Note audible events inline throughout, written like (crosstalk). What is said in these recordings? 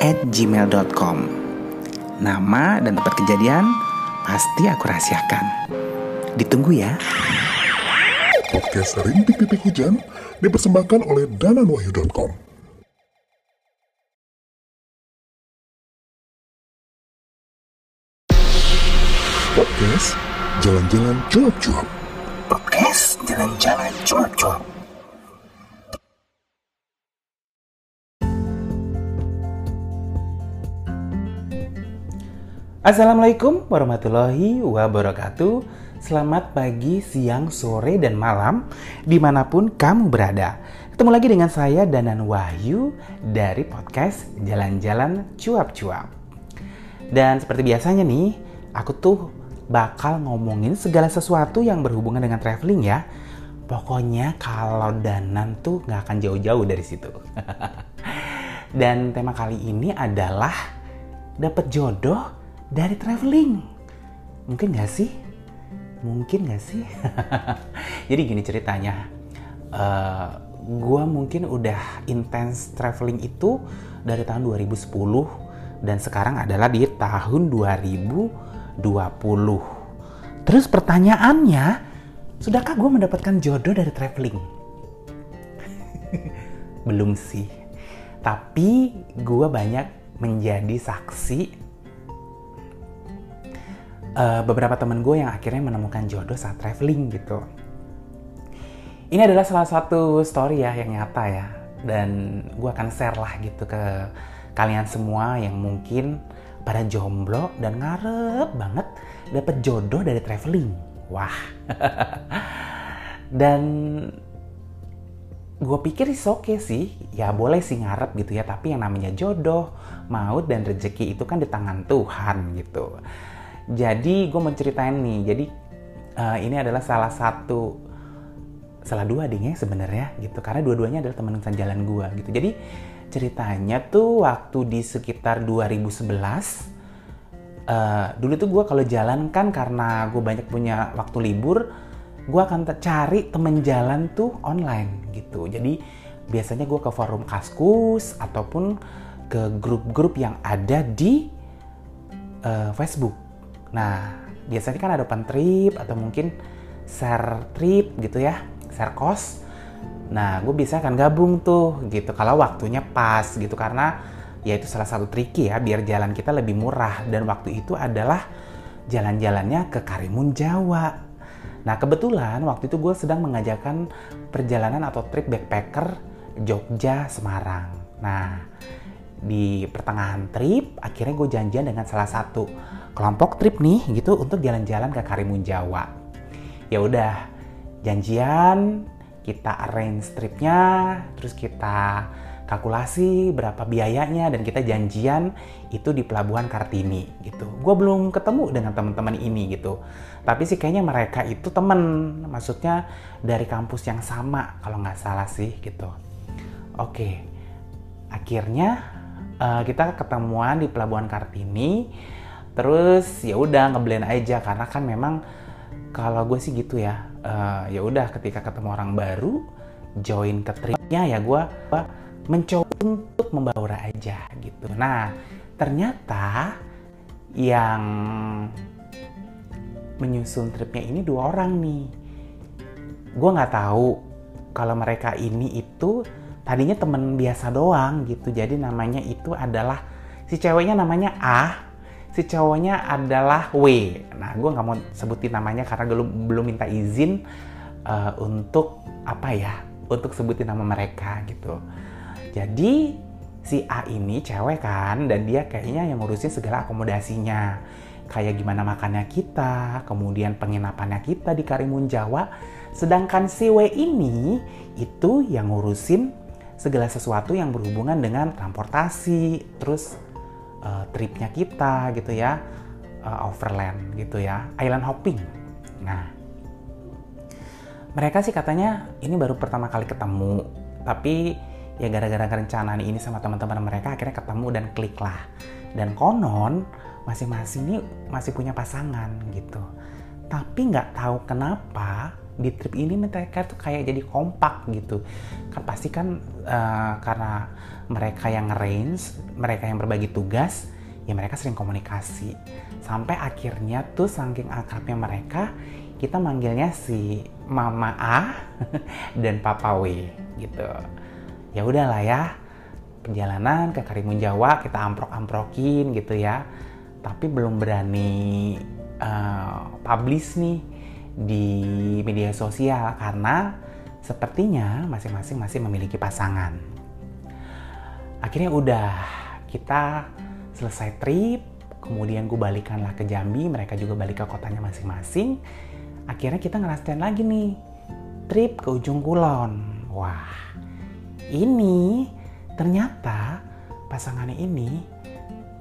at gmail.com. Nama dan tempat kejadian pasti aku rahasiakan. Ditunggu ya. Podcast Rintik Titik Hujan dipersembahkan oleh dananwahyu.com. Podcast Jalan-Jalan Cuap-Cuap. Podcast Jalan-Jalan Cuap-Cuap. Assalamualaikum warahmatullahi wabarakatuh. Selamat pagi, siang, sore, dan malam Di mana pun kamu berada. Ketemu lagi dengan saya Danan Wahyu Dari podcast Jalan-Jalan Cuap-Cuap. Dan seperti biasanya nih Aku tuh bakal ngomongin segala sesuatu yang berhubungan dengan traveling ya. Pokoknya kalau Danan tuh gak akan jauh-jauh dari situ. (laughs) Dan tema kali ini adalah Dapat jodoh dari traveling. Mungkin gak sih? Mungkin gak sih? (laughs) Jadi gini ceritanya. Uh, eh, gue mungkin udah intens traveling itu dari tahun 2010 dan sekarang adalah di tahun 2020. Terus pertanyaannya, sudahkah gue mendapatkan jodoh dari traveling? (laughs) Belum sih. Tapi gue banyak menjadi saksi uh, beberapa temen gue yang akhirnya menemukan jodoh saat traveling gitu. Ini adalah salah satu story ya yang nyata ya. Dan gue akan share lah gitu ke kalian semua yang mungkin pada jomblo dan ngarep banget dapet jodoh dari traveling. Wah. (laughs) dan gue pikir sih oke okay sih, ya boleh sih ngarep gitu ya, tapi yang namanya jodoh, maut dan rezeki itu kan di tangan Tuhan gitu. Jadi gue mau ceritain nih, jadi uh, ini adalah salah satu salah dua dingnya sebenarnya gitu. Karena dua-duanya adalah teman jalan gue gitu. Jadi ceritanya tuh waktu di sekitar 2011 uh, eh, dulu tuh gue kalau jalan kan karena gue banyak punya waktu libur gue akan cari temen jalan tuh online gitu. Jadi biasanya gue ke forum kaskus ataupun ke grup-grup yang ada di uh, Facebook Nah, biasanya kan ada open trip atau mungkin share trip gitu ya, share cost. Nah, gue bisa akan gabung tuh gitu kalau waktunya pas gitu karena ya itu salah satu tricky ya biar jalan kita lebih murah dan waktu itu adalah jalan-jalannya ke Karimun Jawa. Nah kebetulan waktu itu gue sedang mengajarkan perjalanan atau trip backpacker Jogja Semarang. Nah di pertengahan trip akhirnya gue janjian dengan salah satu kelompok trip nih gitu untuk jalan-jalan ke Karimun Jawa. Ya udah, janjian, kita arrange tripnya, terus kita kalkulasi berapa biayanya dan kita janjian itu di Pelabuhan Kartini gitu. Gue belum ketemu dengan teman-teman ini gitu. Tapi sih kayaknya mereka itu temen, maksudnya dari kampus yang sama kalau nggak salah sih gitu. Oke, akhirnya uh, kita ketemuan di Pelabuhan Kartini. Terus ya udah ngeblend aja. Karena kan memang kalau gue sih gitu ya uh, ya udah ketika ketemu orang baru join ke tripnya ya gue mencoba untuk membawa aja gitu. Nah ternyata yang menyusun tripnya ini dua orang nih. Gue nggak tahu kalau mereka ini itu tadinya temen biasa doang gitu jadi namanya itu adalah si ceweknya namanya A si cowoknya adalah W. Nah, gue nggak mau sebutin namanya karena gue belum minta izin uh, untuk apa ya, untuk sebutin nama mereka gitu. Jadi si A ini cewek kan, dan dia kayaknya yang ngurusin segala akomodasinya. Kayak gimana makannya kita, kemudian penginapannya kita di Karimun Jawa. Sedangkan si W ini itu yang ngurusin segala sesuatu yang berhubungan dengan transportasi, terus uh, tripnya kita gitu ya uh, overland gitu ya island hopping. Nah mereka sih katanya ini baru pertama kali ketemu tapi ya gara-gara kerencanaan ini sama teman-teman mereka akhirnya ketemu dan klik lah dan konon masing-masing ini masih punya pasangan gitu. Tapi nggak tahu kenapa di trip ini mereka tuh kayak jadi kompak gitu. Kan pasti kan uh, karena mereka yang range mereka yang berbagi tugas ya mereka sering komunikasi. Sampai akhirnya tuh saking akrabnya mereka kita manggilnya si Mama A (laughs) dan Papa W gitu. Ya udahlah ya perjalanan ke Karimun Jawa kita amprok-amprokin gitu ya. Tapi belum berani uh, publish nih di media sosial karena sepertinya masing-masing masih memiliki pasangan. Akhirnya udah kita selesai trip, kemudian gue balikanlah ke Jambi, mereka juga balik ke kotanya masing-masing. Akhirnya kita ngerasain lagi nih trip ke ujung kulon. Wah, ini ternyata pasangannya ini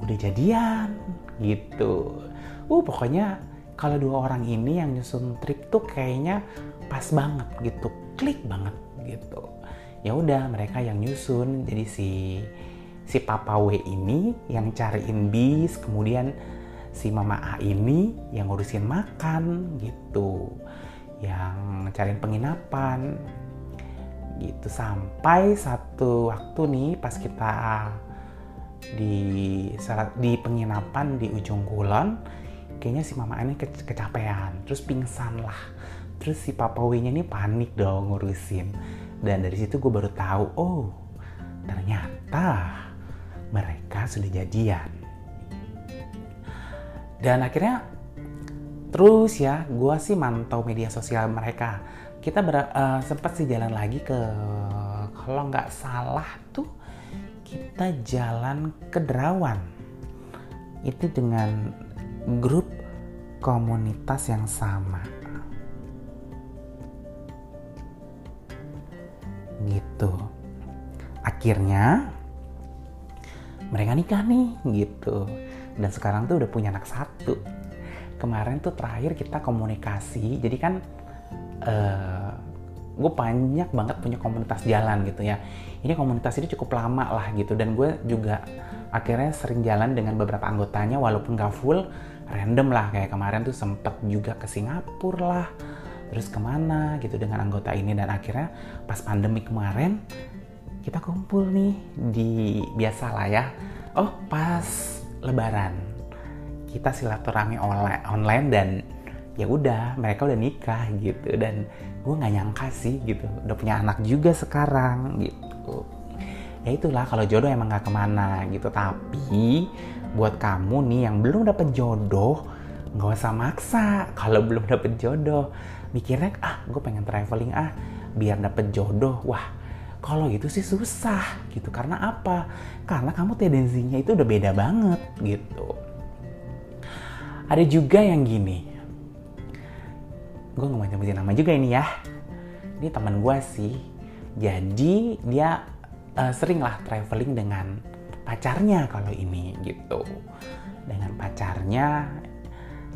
udah jadian gitu. Uh, pokoknya kalau dua orang ini yang nyusun trip tuh kayaknya pas banget gitu klik banget gitu. Ya udah mereka yang nyusun. Jadi si si Papa W ini yang cariin bis kemudian si Mama A ini yang ngurusin makan gitu yang cariin penginapan gitu. Sampai satu waktu nih pas kita di di penginapan di ujung kulon kayaknya si mama ini ke kecapean. Terus pingsan lah. Terus si papa W-nya ini panik dong ngurusin. Dan dari situ gue baru tahu oh ternyata mereka sudah jadian. Dan akhirnya terus ya gue sih mantau media sosial mereka. Kita ber, uh, sempat sih jalan lagi ke kalau nggak salah tuh kita jalan ke Derawan. Itu dengan grup komunitas yang sama. Gitu. Akhirnya mereka nikah nih gitu. Dan sekarang tuh udah punya anak satu. Kemarin tuh terakhir kita komunikasi. Jadi kan uh, gue banyak banget punya komunitas jalan gitu ya. Ini komunitas ini cukup lama lah gitu dan gue juga akhirnya sering jalan dengan beberapa anggotanya walaupun gak full random lah. Kayak kemarin tuh sempet juga ke Singapura lah. Terus ke mana gitu dengan anggota ini. Dan akhirnya pas pandemi kemarin kita kumpul nih di biasa lah ya. Oh pas lebaran. Kita silaturahmi online dan ya udah mereka udah nikah gitu. Dan gue nggak nyangka sih gitu udah punya anak juga sekarang gitu. Ya itulah kalau jodoh emang nggak ke mana gitu. Tapi buat kamu nih yang belum dapet jodoh nggak usah maksa. Kalau belum dapet jodoh mikirnya ah gue pengen traveling ah biar dapet jodoh. Wah kalau itu sih susah gitu. Karena apa? Karena kamu tendensinya itu udah beda banget gitu. Ada juga yang gini. Gue nggak mau nyebutin nama juga ini ya. Ini teman gue sih. Jadi dia uh, sering lah traveling dengan pacarnya kalau ini gitu. Dengan pacarnya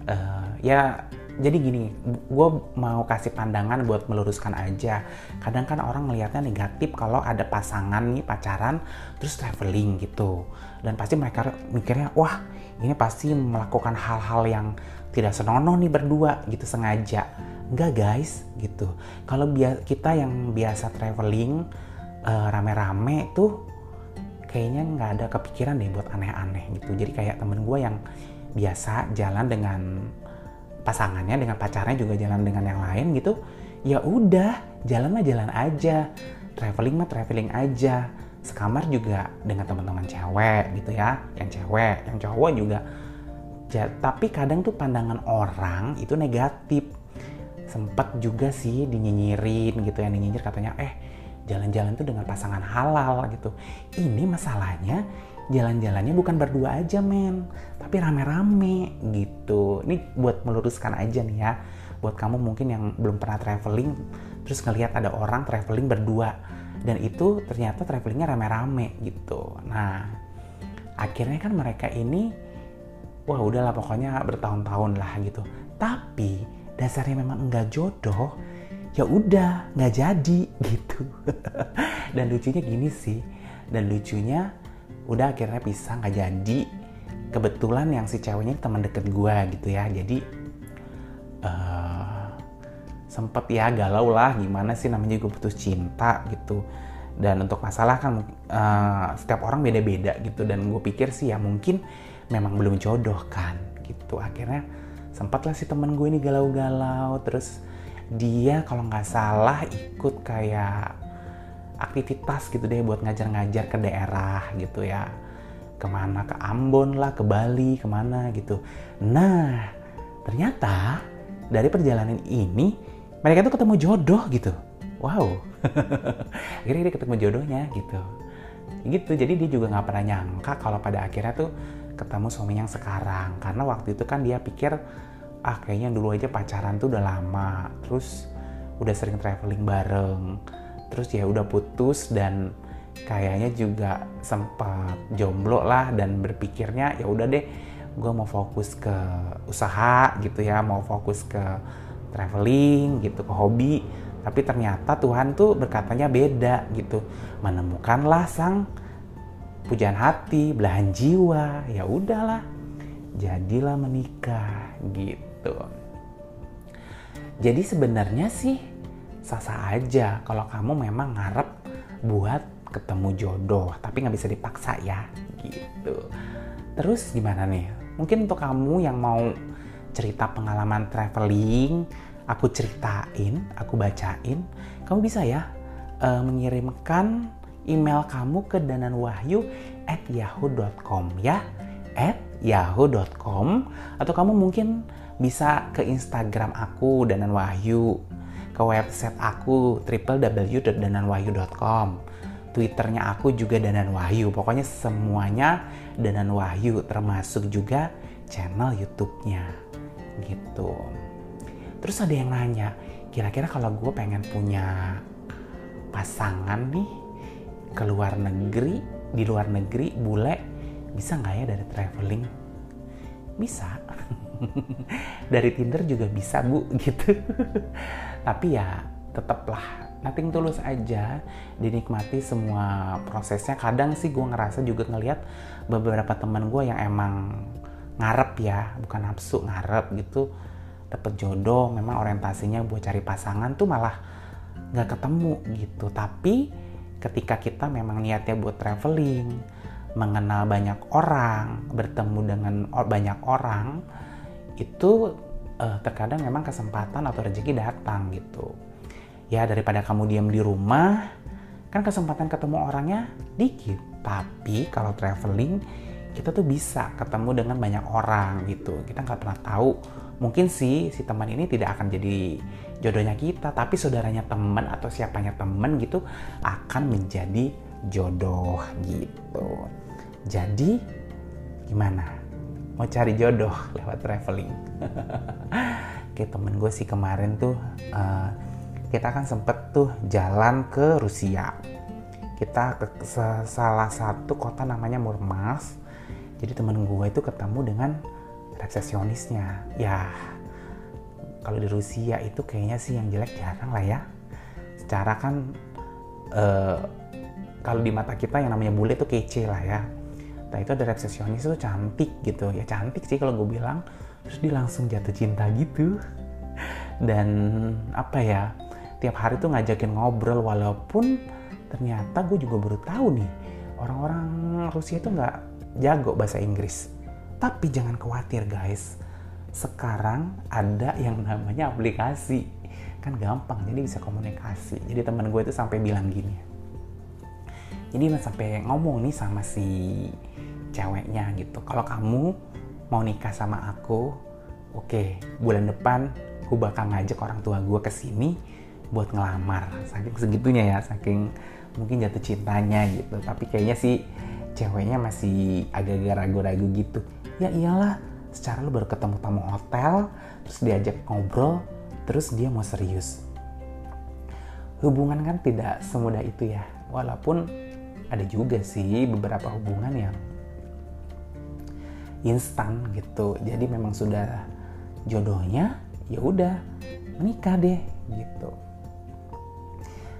uh, ya jadi gini gue mau kasih pandangan buat meluruskan aja. Kadang kan orang melihatnya negatif kalau ada pasangan nih pacaran terus traveling gitu. Dan pasti mereka mikirnya wah ini pasti melakukan hal-hal yang tidak senonoh nih berdua gitu sengaja. Enggak guys gitu. Kalau kita yang biasa traveling uh, rame-rame tuh kayaknya nggak ada kepikiran deh buat aneh-aneh gitu. Jadi kayak temen gue yang biasa jalan dengan pasangannya dengan pacarnya juga jalan dengan yang lain gitu ya udah jalan mah jalan aja. Traveling mah traveling aja. Sekamar juga dengan teman-teman cewek gitu ya yang cewek yang cowok juga. Ja, tapi kadang tuh pandangan orang itu negatif. Sempet juga sih dinyinyirin gitu yang dinyinyir katanya eh jalan-jalan tuh dengan pasangan halal gitu. Ini masalahnya jalan-jalannya bukan berdua aja men, tapi rame-rame gitu. Ini buat meluruskan aja nih ya, buat kamu mungkin yang belum pernah traveling, terus ngelihat ada orang traveling berdua, dan itu ternyata travelingnya rame-rame gitu. Nah, akhirnya kan mereka ini wah udahlah pokoknya bertahun-tahun lah gitu tapi dasarnya memang enggak jodoh ya udah nggak jadi gitu. (laughs) Dan lucunya gini sih dan lucunya udah akhirnya pisah nggak jadi. Kebetulan yang si ceweknya teman deket gue gitu ya. Jadi uh, sempet ya galau lah gimana sih namanya gue putus cinta gitu. Dan untuk masalah kan uh, setiap orang beda-beda gitu. Dan gue pikir sih ya mungkin memang belum jodoh kan gitu. Akhirnya sempatlah si temen gue ini galau-galau terus dia kalau nggak salah ikut kayak aktivitas gitu deh buat ngajar-ngajar ke daerah gitu ya. Ke mana ke Ambon lah ke Bali ke mana gitu. Nah ternyata dari perjalanan ini mereka tuh ketemu jodoh gitu. Wow. (laughs) Akhirnya dia ketemu jodohnya gitu. Gitu jadi dia juga nggak pernah nyangka kalau pada akhirnya tuh ketemu suami yang sekarang. Karena waktu itu kan dia pikir ah kayaknya dulu aja pacaran tuh udah lama terus udah sering traveling bareng terus ya udah putus dan kayaknya juga sempat jomblo lah dan berpikirnya ya udah deh gue mau fokus ke usaha gitu ya mau fokus ke traveling gitu ke hobi. Tapi ternyata Tuhan tuh berkatanya beda gitu. Menemukanlah sang pujian hati belahan jiwa. Ya udahlah jadilah menikah gitu gitu. Jadi sebenarnya sih sah-sah aja kalau kamu memang ngarep buat ketemu jodoh, tapi nggak bisa dipaksa ya gitu. Terus gimana nih? Mungkin untuk kamu yang mau cerita pengalaman traveling, aku ceritain, aku bacain, kamu bisa ya uh, mengirimkan email kamu ke dananwahyu at yahoo.com ya at yahoo.com atau kamu mungkin bisa ke Instagram aku Danan Wahyu, ke website aku www.dananwahyu.com. Twitternya aku juga Danan Wahyu. Pokoknya semuanya Danan Wahyu, termasuk juga channel YouTube-nya. Gitu. Terus ada yang nanya, kira-kira kalau gue pengen punya pasangan nih ke luar negeri, di luar negeri, bule, bisa nggak ya dari traveling? Bisa. (laughs) (laughs) dari Tinder juga bisa bu (laughs) gitu. Tapi ya tetaplah nothing tulus aja. Dinikmati semua prosesnya. Kadang sih gue ngerasa juga ngelihat beberapa teman gue yang emang ngarep ya bukan nafsu ngarep gitu. Dapet jodoh memang orientasinya buat cari pasangan tuh malah nggak ketemu gitu. Tapi ketika kita memang niatnya buat traveling mengenal banyak orang bertemu dengan banyak orang itu uh, terkadang memang kesempatan atau rezeki datang gitu. Ya daripada kamu diam di rumah, kan kesempatan ketemu orangnya dikit. Tapi kalau traveling, kita tuh bisa ketemu dengan banyak orang gitu. Kita nggak pernah tahu. Mungkin sih si teman ini tidak akan jadi jodohnya kita, tapi saudaranya teman atau siapanya teman gitu akan menjadi jodoh gitu. Jadi gimana? Mau cari jodoh lewat traveling. (laughs) Kayak temen gue sih kemarin tuh uh, kita kan sempet tuh jalan ke Rusia. Kita ke salah satu kota namanya Murmansk. Jadi temen gue itu ketemu dengan resepsionisnya. Ya kalau di Rusia itu kayaknya sih yang jelek jarang lah ya. Secara kan uh, kalau di mata kita yang namanya bule itu kece lah ya nah itu ada resepsionis tuh cantik gitu. Ya cantik sih kalau gue bilang. Terus dia langsung jatuh cinta gitu. (laughs) Dan apa ya tiap hari tuh ngajakin ngobrol walaupun ternyata gue juga baru tahu nih orang-orang Rusia itu nggak jago bahasa Inggris. Tapi jangan khawatir guys. Sekarang ada yang namanya aplikasi. Kan gampang jadi bisa komunikasi. Jadi teman gue itu sampai bilang gini. Jadi sampai ngomong nih sama si ceweknya gitu. Kalau kamu mau nikah sama aku oke okay, bulan depan aku bakal ngajak orang tua gue ke sini buat ngelamar. Saking segitunya ya saking mungkin jatuh cintanya gitu. Tapi kayaknya sih ceweknya masih agak-agak ragu-ragu gitu. Ya iyalah secara lu baru ketemu tamu hotel terus diajak ngobrol terus dia mau serius. Hubungan kan tidak semudah itu ya. Walaupun ada juga sih beberapa hubungan yang instan gitu. Jadi memang sudah jodohnya ya udah menikah deh gitu.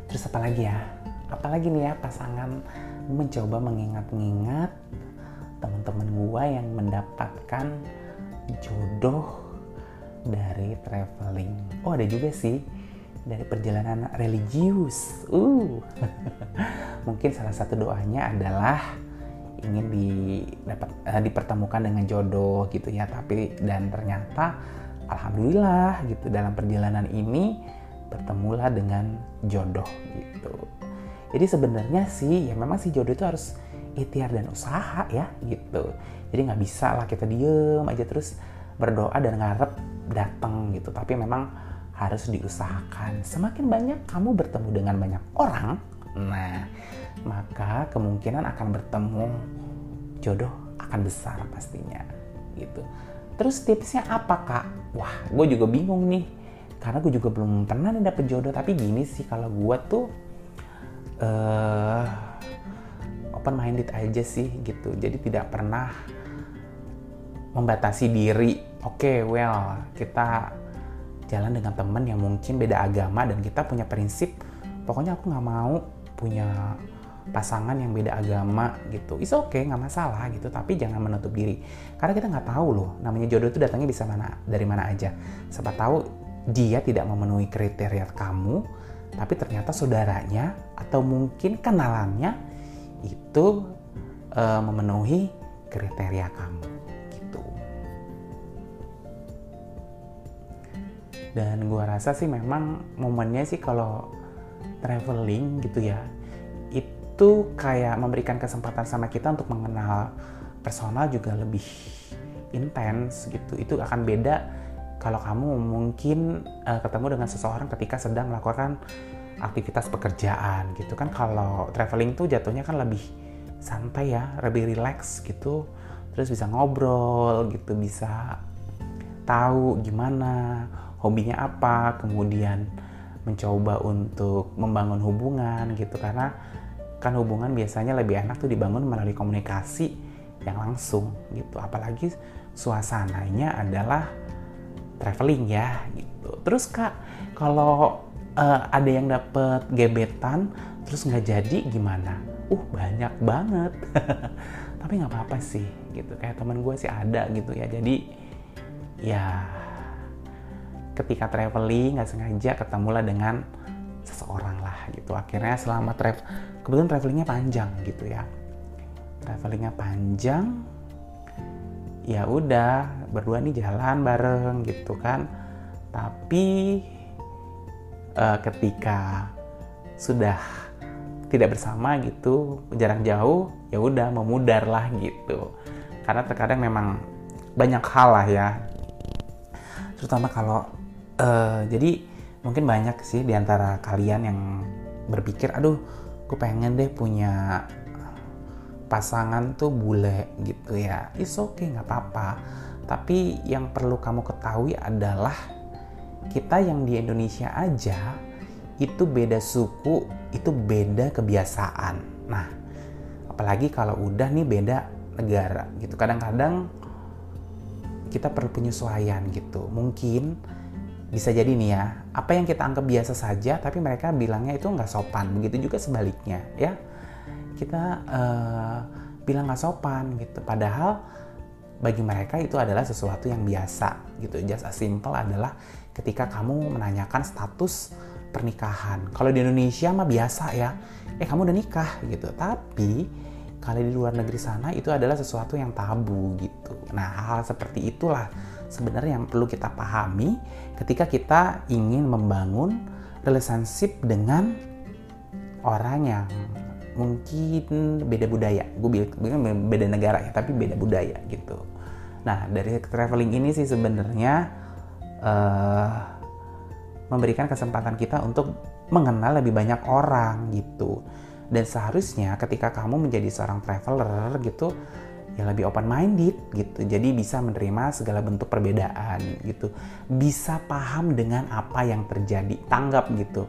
Terus apa lagi ya? Apalagi nih ya pasangan? Mencoba mengingat-ingat teman-teman gua yang mendapatkan jodoh dari traveling. Oh ada juga sih dari perjalanan religius. Uh. (laughs) Mungkin salah satu doanya adalah ingin didapat uh, dipertemukan dengan jodoh gitu ya tapi dan ternyata alhamdulillah gitu dalam perjalanan ini bertemulah dengan jodoh gitu. Jadi sebenarnya sih ya memang si jodoh itu harus ikhtiar dan usaha ya gitu. Jadi nggak bisa lah kita diem aja terus berdoa dan ngarep datang gitu. Tapi memang harus diusahakan. Semakin banyak kamu bertemu dengan banyak orang nah maka kemungkinan akan bertemu jodoh akan besar pastinya gitu. Terus tipsnya apa kak? Wah gue juga bingung nih karena gue juga belum pernah nih dapet jodoh. Tapi gini sih kalau gue tuh uh, open minded aja sih gitu. Jadi tidak pernah membatasi diri. Oke okay, well kita jalan dengan teman yang mungkin beda agama dan kita punya prinsip. Pokoknya aku nggak mau punya pasangan yang beda agama gitu is oke okay, nggak masalah gitu. Tapi jangan menutup diri. Karena kita nggak tahu loh namanya jodoh itu datangnya bisa mana dari mana aja. Siapa tahu dia tidak memenuhi kriteria kamu tapi ternyata saudaranya atau mungkin kenalannya itu uh, memenuhi kriteria kamu gitu. Dan gua rasa sih memang momennya sih kalau traveling gitu ya itu kayak memberikan kesempatan sama kita untuk mengenal personal juga lebih intens gitu. Itu akan beda kalau kamu mungkin uh, ketemu dengan seseorang ketika sedang melakukan aktivitas pekerjaan gitu kan. Kalau traveling tuh jatuhnya kan lebih santai ya lebih relax gitu. Terus bisa ngobrol gitu bisa tahu gimana hobinya apa kemudian mencoba untuk membangun hubungan gitu. Karena kan hubungan biasanya lebih enak tuh dibangun melalui komunikasi yang langsung gitu apalagi suasananya adalah traveling ya gitu. Terus kak kalau uh, ada yang dapet gebetan terus nggak jadi gimana? Uh banyak banget. (laughs) Tapi nggak apa-apa sih gitu. Kayak teman gue sih ada gitu ya. Jadi ya ketika traveling nggak sengaja ketemulah dengan seseorang lah gitu. Akhirnya selama travel kebetulan travelingnya panjang gitu ya. Travelingnya panjang, ya udah berdua nih jalan bareng gitu kan. Tapi uh, ketika sudah tidak bersama gitu jarak jauh ya udah memudar lah gitu. Karena terkadang memang banyak hal lah ya. Terutama kalau uh, jadi mungkin banyak sih di antara kalian yang berpikir aduh gue pengen deh punya pasangan tuh bule gitu ya. It's okay nggak apa-apa. Tapi yang perlu kamu ketahui adalah kita yang di Indonesia aja itu beda suku itu beda kebiasaan. Nah apalagi kalau udah nih beda negara gitu. Kadang-kadang kita perlu penyesuaian gitu. Mungkin bisa jadi nih ya apa yang kita anggap biasa saja tapi mereka bilangnya itu nggak sopan. Begitu juga sebaliknya ya. Kita uh, bilang nggak sopan gitu. Padahal bagi mereka itu adalah sesuatu yang biasa gitu. Just as simple adalah ketika kamu menanyakan status pernikahan. Kalau di Indonesia mah biasa ya eh kamu udah nikah gitu. Tapi kalau di luar negeri sana itu adalah sesuatu yang tabu gitu. Nah hal, -hal seperti itulah sebenarnya yang perlu kita pahami ketika kita ingin membangun relationship dengan orang yang mungkin beda budaya. Gue bilang beda negara ya tapi beda budaya gitu. Nah dari traveling ini sih sebenarnya uh, memberikan kesempatan kita untuk mengenal lebih banyak orang gitu. Dan seharusnya ketika kamu menjadi seorang traveler gitu ya lebih open minded gitu. Jadi bisa menerima segala bentuk perbedaan gitu. Bisa paham dengan apa yang terjadi. Tanggap gitu.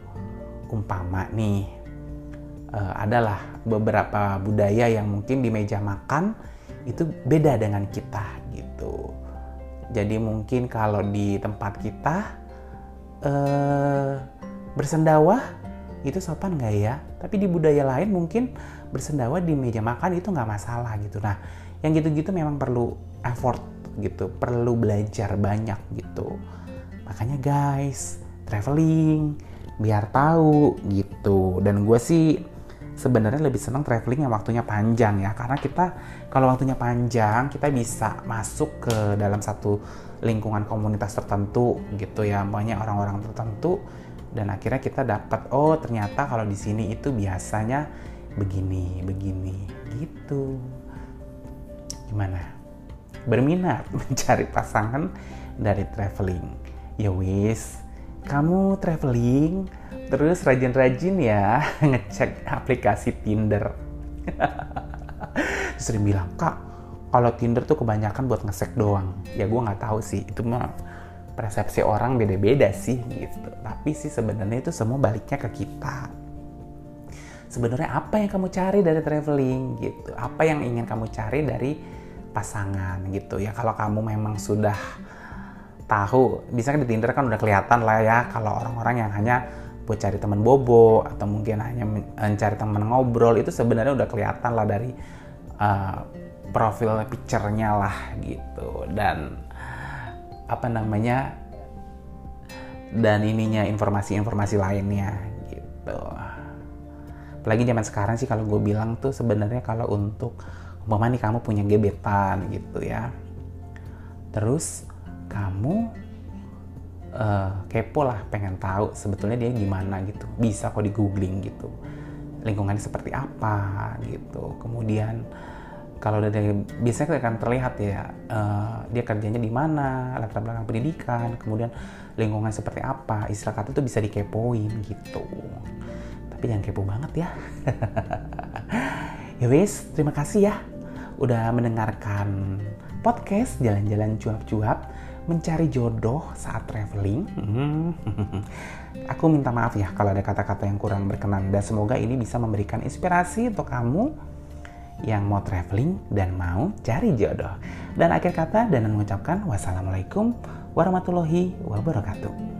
Umpama nih uh, adalah beberapa budaya yang mungkin di meja makan itu beda dengan kita Jadi mungkin kalau di tempat kita eh, bersendawa itu sopan nggak ya? Tapi di budaya lain mungkin bersendawa di meja makan itu nggak masalah gitu. Nah, yang gitu-gitu memang perlu effort gitu, perlu belajar banyak gitu. Makanya guys, traveling biar tahu gitu. Dan gue sih sebenarnya lebih senang traveling yang waktunya panjang ya, karena kita kalau waktunya panjang kita bisa masuk ke dalam satu lingkungan komunitas tertentu gitu ya, banyak orang-orang tertentu dan akhirnya kita dapat oh ternyata kalau di sini itu biasanya begini begini gitu gimana berminat (laughs) mencari pasangan dari traveling ya wis kamu traveling terus rajin-rajin ya (laughs) ngecek aplikasi Tinder (laughs) sering bilang kak kalau Tinder tuh kebanyakan buat ngesek doang ya gue nggak tahu sih itu mah persepsi orang beda-beda sih gitu. Tapi sih sebenarnya itu semua baliknya ke kita. Sebenarnya apa yang kamu cari dari traveling gitu? Apa yang ingin kamu cari dari pasangan gitu ya? Kalau kamu memang sudah tahu, bisa di Tinder kan udah kelihatan lah ya kalau orang-orang yang hanya buat cari teman bobo atau mungkin hanya mencari teman ngobrol itu sebenarnya udah kelihatan lah dari uh, profil picture-nya lah gitu dan apa namanya dan ininya informasi-informasi lainnya gitu. Apalagi zaman sekarang sih kalau gue bilang tuh sebenarnya kalau untuk umpama nih kamu punya gebetan gitu ya. Terus kamu uh, kepo lah pengen tahu sebetulnya dia gimana gitu. Bisa kok di googling gitu. Lingkungannya seperti apa gitu. Kemudian kalau dari biasanya akan terlihat ya uh, dia kerjanya di mana latar belakang pendidikan kemudian lingkungan seperti apa istilah kata itu bisa dikepoin gitu tapi jangan kepo banget ya (laughs) ya wes terima kasih ya udah mendengarkan podcast jalan-jalan cuap-cuap mencari jodoh saat traveling (laughs) aku minta maaf ya kalau ada kata-kata yang kurang berkenan dan semoga ini bisa memberikan inspirasi untuk kamu yang mau traveling dan mau cari jodoh. Dan akhir kata dan mengucapkan wassalamualaikum warahmatullahi wabarakatuh.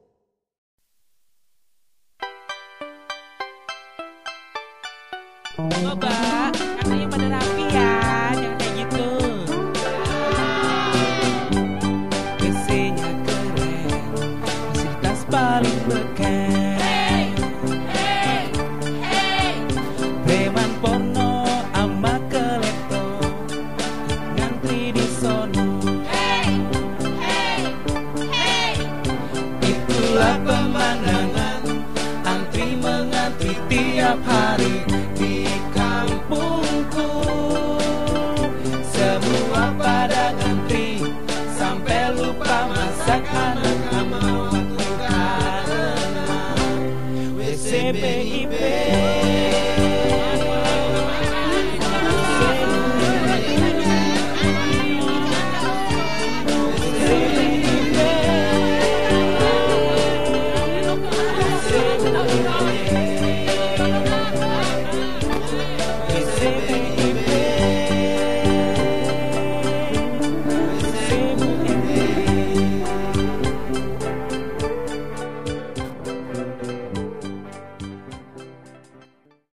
mengantri tiap hari di kampungku. Semua pada ngantri sampai lupa masak anak sama waktu karena WC BIP